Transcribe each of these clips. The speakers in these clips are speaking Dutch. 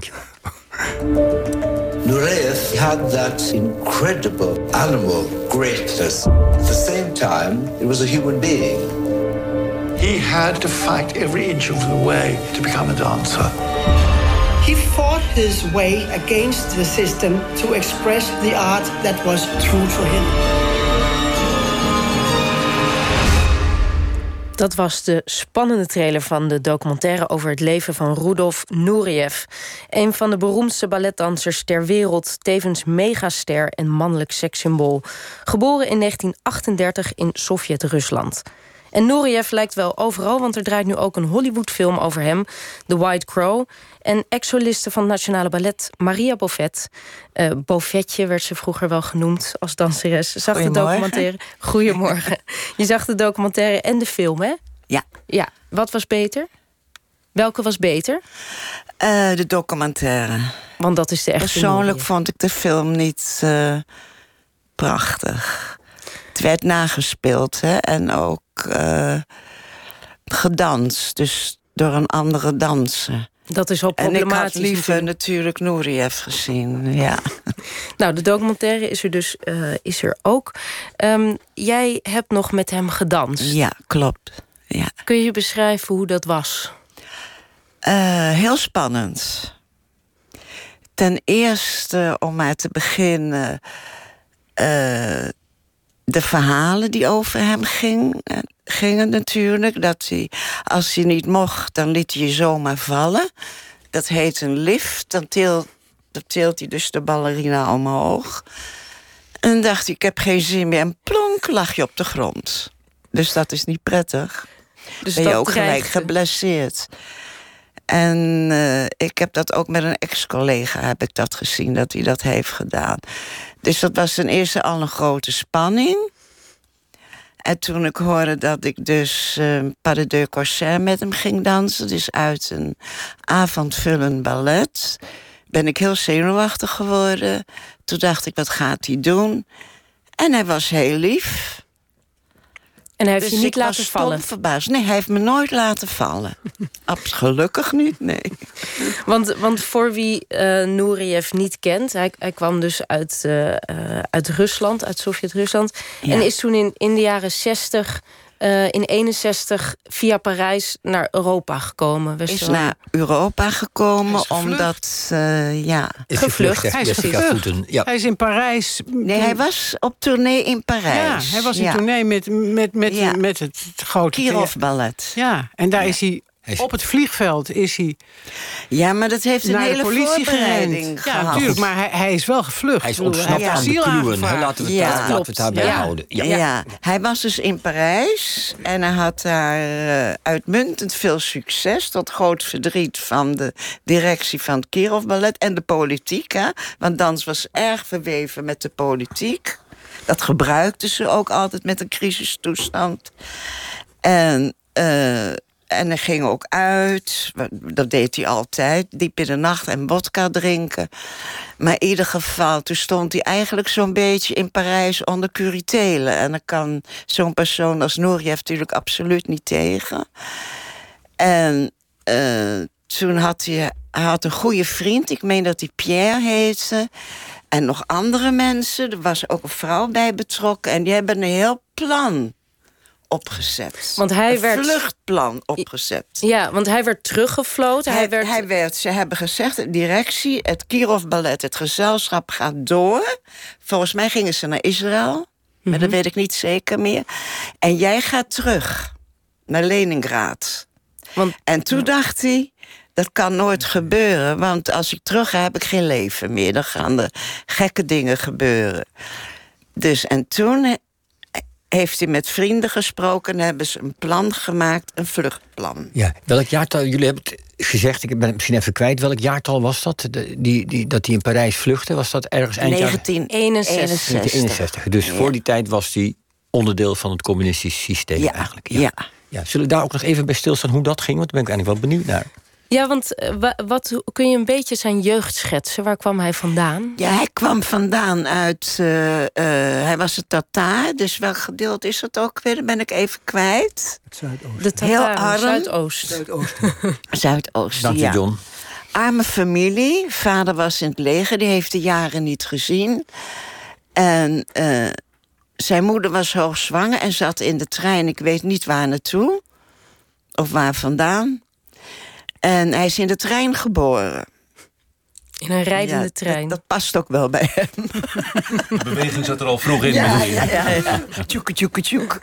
Dankjewel. Nureyev had that incredible animal greatness. At the same time, it was a human being. He had to fight every inch of the way to become a dancer. He fought his way against the system to express the art that was true to him. Dat was de spannende trailer van de documentaire over het leven van Rudolf Nureyev. Een van de beroemdste balletdansers ter wereld, tevens megaster en mannelijk sekssymbool. Geboren in 1938 in Sovjet-Rusland. En Nureyev lijkt wel overal, want er draait nu ook een Hollywoodfilm over hem, The White Crow. En ex-soliste van het Nationale Ballet, Maria Bovet. Uh, Bovetje werd ze vroeger wel genoemd als danseres. Zag de documentaire. Goedemorgen. Je zag de documentaire en de film, hè? Ja. Ja. Wat was beter? Welke was beter? Uh, de documentaire. Want dat is de echte. Persoonlijk vond ik de film niet uh, prachtig. Het werd nagespeeld hè? en ook uh, gedanst. Dus door een andere danser. Dat is ook problematisch. En ik had liever natuurlijk Nouriev gezien, ja. Nou, de documentaire is er dus uh, is er ook. Um, jij hebt nog met hem gedanst. Ja, klopt. Ja. Kun je beschrijven hoe dat was? Uh, heel spannend. Ten eerste, om maar te beginnen... Uh, de verhalen die over hem ging, gingen natuurlijk. Dat hij, als hij niet mocht, dan liet hij je zomaar vallen. Dat heet een lift. Dan tilt, dan tilt hij dus de ballerina omhoog. En dan dacht hij, ik heb geen zin meer. En plonk lag je op de grond. Dus dat is niet prettig. Dus ben je ook gelijk geblesseerd. En uh, ik heb dat ook met een ex-collega heb ik dat gezien, dat hij dat heeft gedaan. Dus dat was ten eerste al een grote spanning. En toen ik hoorde dat ik dus uh, Pas de Corsair met hem ging dansen... dus uit een avondvullend ballet... ben ik heel zenuwachtig geworden. Toen dacht ik, wat gaat hij doen? En hij was heel lief. En hij heeft dus je niet laten vallen? verbaasd. Nee, hij heeft me nooit laten vallen. Gelukkig niet, nee. Want, want voor wie uh, niet kent... Hij, hij kwam dus uit, uh, uit Rusland, uit Sovjet-Rusland... Ja. en is toen in, in de jaren zestig uh, in 61 via Parijs naar Europa gekomen. Is zo... naar Europa gekomen is omdat, uh, ja... Is gevlucht. Hij is gevlucht. Ja. Hij is in Parijs... Nee, hij was op tournee in Parijs. Ja, hij was in ja. tournee met, met, met, ja. met het, het grote... Kirov Ballet. Ja, en daar is hij op het vliegveld is hij. Ja, maar dat heeft een hele voorbereiding Ja, natuurlijk, maar hij, hij, is wel gevlucht. Hij is ontsnapt aan de kluwen. Laten we, ja. laten we het daarbij ja. houden. Ja. ja. hij was dus in Parijs en hij had daar uh, uitmuntend veel succes. Tot groot verdriet van de directie van het Kirov Ballet en de politiek. Hè? Want dans was erg verweven met de politiek. Dat gebruikten ze ook altijd met een crisistoestand. En. Uh, en hij ging ook uit. Dat deed hij altijd. Diep in de nacht en vodka drinken. Maar in ieder geval, toen stond hij eigenlijk zo'n beetje in Parijs onder curitelen. En dan kan zo'n persoon als Nouriev natuurlijk absoluut niet tegen. En uh, toen had hij, hij had een goede vriend. Ik meen dat hij Pierre heette. En nog andere mensen. Er was ook een vrouw bij betrokken. En die hebben een heel plan opgezet. Want hij een werd... vluchtplan opgezet. Ja, want hij werd teruggefloten. Hij, hij, werd... hij werd... Ze hebben gezegd, de directie, het Kirov Ballet, het gezelschap gaat door. Volgens mij gingen ze naar Israël. Mm -hmm. Maar dat mhm. weet ik niet zeker meer. En jij gaat terug naar Leningrad. Want... En toen dacht hij... Dat kan nooit gebeuren, want als ik terug ga, heb ik geen leven meer. Dan gaan er gekke dingen gebeuren. Dus en toen heeft hij met vrienden gesproken en hebben ze een plan gemaakt, een vluchtplan. Ja, welk jaartal, jullie hebben het gezegd, ik ben het misschien even kwijt, welk jaartal was dat? die, die, dat hij in Parijs vluchtte, was dat ergens eind 1961. 1961. Dus ja. voor die tijd was hij onderdeel van het communistisch systeem ja. eigenlijk. Ja. ja. Ja. Zullen we daar ook nog even bij stilstaan hoe dat ging? Want daar ben ik eigenlijk wel benieuwd naar. Ja, want uh, wat, kun je een beetje zijn jeugd schetsen? Waar kwam hij vandaan? Ja, hij kwam vandaan uit... Uh, uh, hij was een Tataar, dus welk gedeelte is dat ook weer? Dan ben ik even kwijt. Het Zuidoosten. De Tataar, Heel arm. Zuidoost. Zuidoosten. Zuidoosten, Dank je, ja. John. arme familie. Vader was in het leger, die heeft de jaren niet gezien. En uh, zijn moeder was hoogzwanger en zat in de trein. Ik weet niet waar naartoe. Of waar vandaan. En hij is in de trein geboren. In een rijdende trein. Dat, past ook wel bij hem. De beweging zat er al vroeg in. Ja, ja, ja. ja. Tjoeke, tjoeke, tjoek.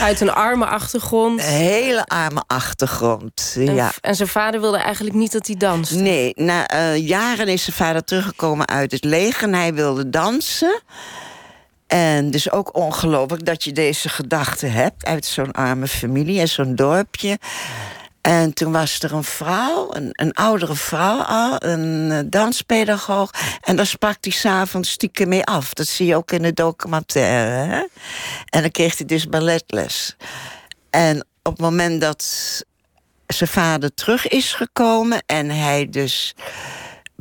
Uit een arme achtergrond. Een hele arme achtergrond, en, ja. En zijn vader wilde eigenlijk niet dat hij danste? Nee, na uh, jaren is zijn vader teruggekomen uit het leger... en hij wilde dansen. En dus ook ongelooflijk dat je deze gedachte hebt... uit zo'n arme familie en zo'n dorpje... En toen was er een vrouw, een, een oudere vrouw al, een uh, danspedagoog. En daar sprak hij s'avonds stiekem mee af. Dat zie je ook in de documentaire. Hè? En dan kreeg hij dus balletles. En op het moment dat zijn vader terug is gekomen... en hij dus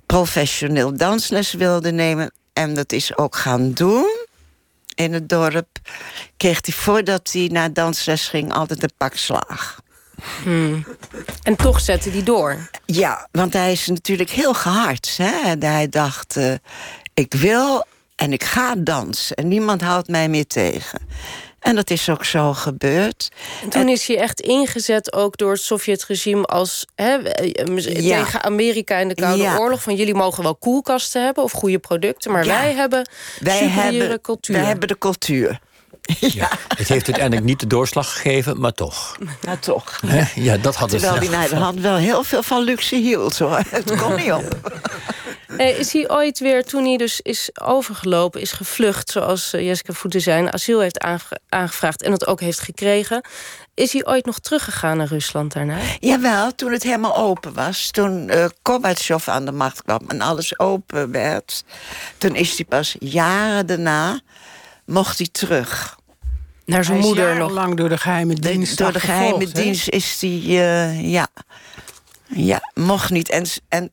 professioneel dansles wilde nemen... en dat is ook gaan doen in het dorp... kreeg hij voordat hij naar dansles ging altijd een pak slaag. Hmm. En toch zette hij door. Ja, want hij is natuurlijk heel gehard. Hè? Hij dacht, uh, ik wil en ik ga dansen. En niemand houdt mij meer tegen. En dat is ook zo gebeurd. En toen is hij echt ingezet ook door het Sovjet-regime als hè, ja. tegen Amerika in de Koude ja. Oorlog. Van jullie mogen wel koelkasten hebben of goede producten, maar ja. wij hebben wij hebben, cultuur. Wij hebben de cultuur. Ja. Het heeft uiteindelijk niet de doorslag gegeven, maar toch. Ja, toch. Ja, dat had Terwijl het hij naar de hand wel heel veel van luxe hield, hoor. Het kon niet op. Eh, is hij ooit weer, toen hij dus is overgelopen, is gevlucht... zoals uh, Jessica Voeten zijn, asiel heeft aange aangevraagd... en het ook heeft gekregen... is hij ooit nog teruggegaan naar Rusland daarna? Jawel, toen het helemaal open was. Toen uh, Gorbachev aan de macht kwam en alles open werd... toen is hij pas jaren daarna mocht hij terug. Naar zijn moeder nog? lang door de geheime dienst. De, door de geheime he? dienst is hij, uh, ja. Ja, mocht niet. En, en,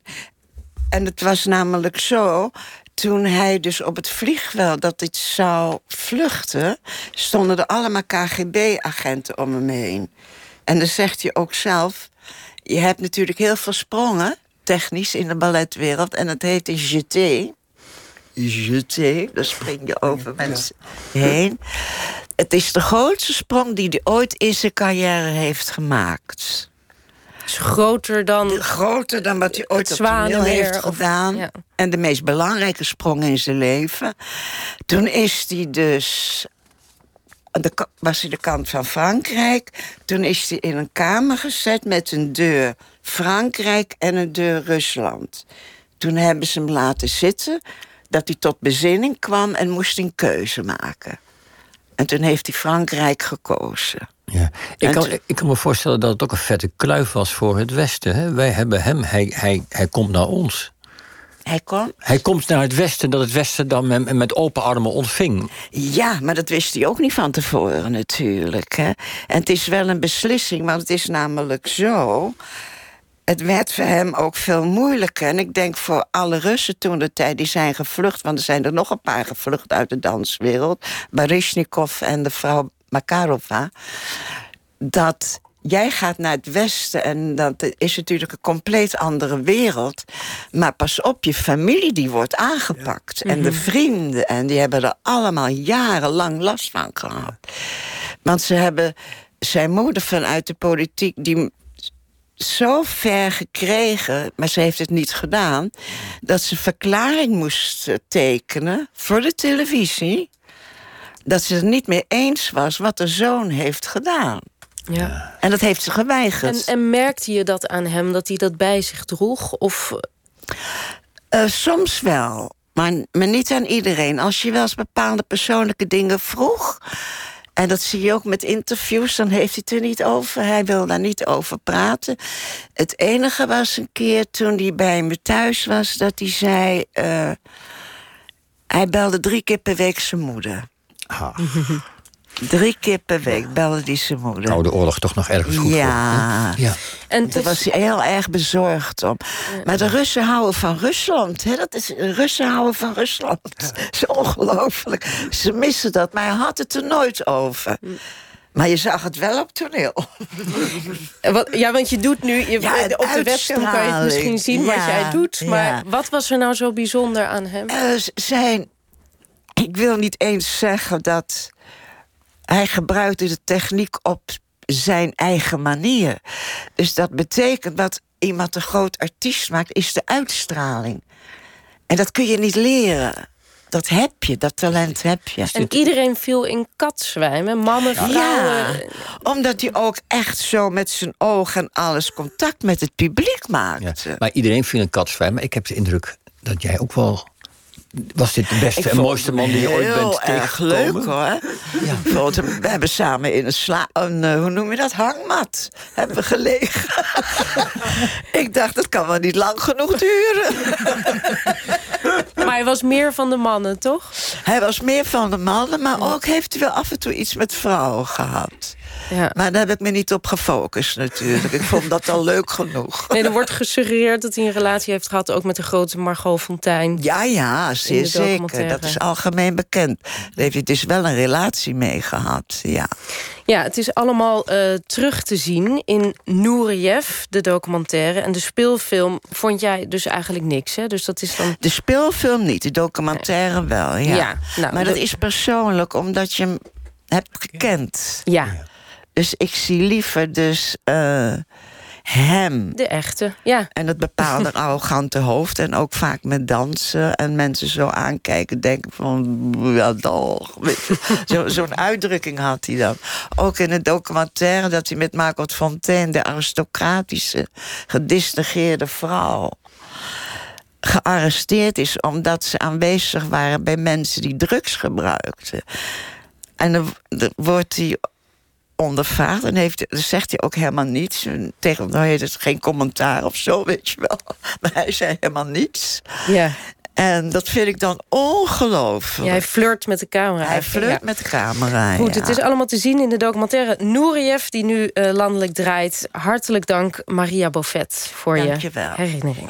en het was namelijk zo. Toen hij dus op het vliegveld dat dit zou vluchten, stonden er allemaal KGB-agenten om hem heen. En dan zegt hij ook zelf: Je hebt natuurlijk heel veel sprongen, technisch in de balletwereld, en dat heet een jeté jeté. Dan spring je over mensen heen. Het is de grootste sprong die hij ooit in zijn carrière heeft gemaakt. Is groter dan... De, groter dan wat hij ooit op toneel heeft of, gedaan. Ja. En de meest belangrijke sprong in zijn leven. Toen is hij dus... De, was hij de kant van Frankrijk. Toen is hij in een kamer gezet met een deur Frankrijk en een deur Rusland. Toen hebben ze hem laten zitten dat hij tot bezinning kwam en moest een keuze maken. En toen heeft hij Frankrijk gekozen. Ja. Ik, kan, ik kan me voorstellen dat het ook een vette kluif was voor het Westen. Hè? Wij hebben hem, hij, hij, hij komt naar ons. Hij komt? Hij komt naar het Westen, dat het Westen dan met open armen ontving. Ja, maar dat wist hij ook niet van tevoren natuurlijk. Hè? En het is wel een beslissing, want het is namelijk zo het werd voor hem ook veel moeilijker. En ik denk voor alle Russen toen de tijd, die zijn gevlucht... want er zijn er nog een paar gevlucht uit de danswereld... Baryshnikov en de vrouw Makarova... dat jij gaat naar het westen en dat is natuurlijk een compleet andere wereld. Maar pas op, je familie die wordt aangepakt. En de vrienden, en die hebben er allemaal jarenlang last van gehad. Want ze hebben zijn moeder vanuit de politiek... die zo ver gekregen, maar ze heeft het niet gedaan... dat ze verklaring moest tekenen voor de televisie... dat ze het niet meer eens was wat de zoon heeft gedaan. Ja. En dat heeft ze geweigerd. En, en merkte je dat aan hem, dat hij dat bij zich droeg? Of... Uh, soms wel, maar, maar niet aan iedereen. Als je wel eens bepaalde persoonlijke dingen vroeg... En dat zie je ook met interviews, dan heeft hij het er niet over. Hij wil daar niet over praten. Het enige was een keer toen hij bij me thuis was... dat hij zei... Uh, hij belde drie keer per week zijn moeder. Ah. Drie keer per week belde hij zijn moeder. Oude oorlog toch nog ergens goed ja. ja. En daar was hij heel erg bezorgd om. Maar de Russen houden van Rusland. Hè? Dat is, Russen houden van Rusland. Dat is ongelooflijk. Ze missen dat, maar hij had het er nooit over. Maar Maar je zag het wel op toneel. Ja, want je doet nu... Je, Ja, op de webcam kan je het misschien zien wat jij doet. Maar ja. wat was er nou zo bijzonder aan hem? Eh, zijn. Ik wil niet eens zeggen dat. Hij gebruikte de techniek op zijn eigen manier. Dus dat betekent dat iemand een groot artiest maakt, is de uitstraling. En dat kun je niet leren. Dat heb je, dat talent heb je. En iedereen viel in katzwijmen. Mannen, vrouwen. Ja, omdat hij ook echt zo met zijn ogen en alles contact met het publiek Ja. maakte. Maar iedereen viel een katzwijn. Maar ik heb de indruk dat jij ook wel... Was dit de beste Ik en mooiste man die je ooit bent Heel erg tegengekomen? leuk hoor. Hem- we hebben samen in een sla... Een, eh, hoe noem je dat? Hangmat hebben we gelegen. ik dacht, dat kan wel niet lang genoeg duren. Maar hij was meer van de mannen, toch? Hij was meer van de mannen, maar ook heeft hij wel af en toe iets met vrouwen gehad. Ja. Maar daar heb ik me niet op gefocust natuurlijk. Ik vond dat al leuk genoeg. Nee, er wordt gesuggereerd dat hij een relatie heeft gehad... ook met de grote Margot Fontein. Ja, ja, zeer zeker. Dat is algemeen bekend. Daar heeft hij dus wel een relatie mee gehad, ja. Ja, het is allemaal eh, terug te zien in Nureyev, de documentaire. En de speelfilm vond jij dus eigenlijk niks, hè? Dus dat is dan... De speelfilm niet, de documentaire wel, ja. Ja, nou, maar dat is persoonlijk, omdat je hem hebt gekend. Ja, Dus ik zie liever dus eh, hem... de echte, ja. En het bepaalde arrogante hoofd. En ook vaak met dansen. En mensen zo aankijken. Denken van, ja toch. Zo- Zo'n uitdrukking had hij dan. Ook in het documentaire dat hij met Margot Fontaine... de aristocratische, gedistingeerde vrouw... gearresteerd is omdat ze aanwezig waren... bij mensen die drugs gebruikten. En dan wordt hij ondervraagd. En heeft, zegt hij ook helemaal niets. En Tegen nou heet het geen commentaar of zo, weet je wel. Maar hij zei helemaal niets. ja. En dat vind ik dan ongelooflijk. Ja, hij flirt met de camera. hij flirt Ja. met de camera. Goed, ja. het is allemaal te zien in de documentaire Nureyev... die nu eh, landelijk draait. Hartelijk dank, Maria Bovet, voor Dank je wel. herinnering.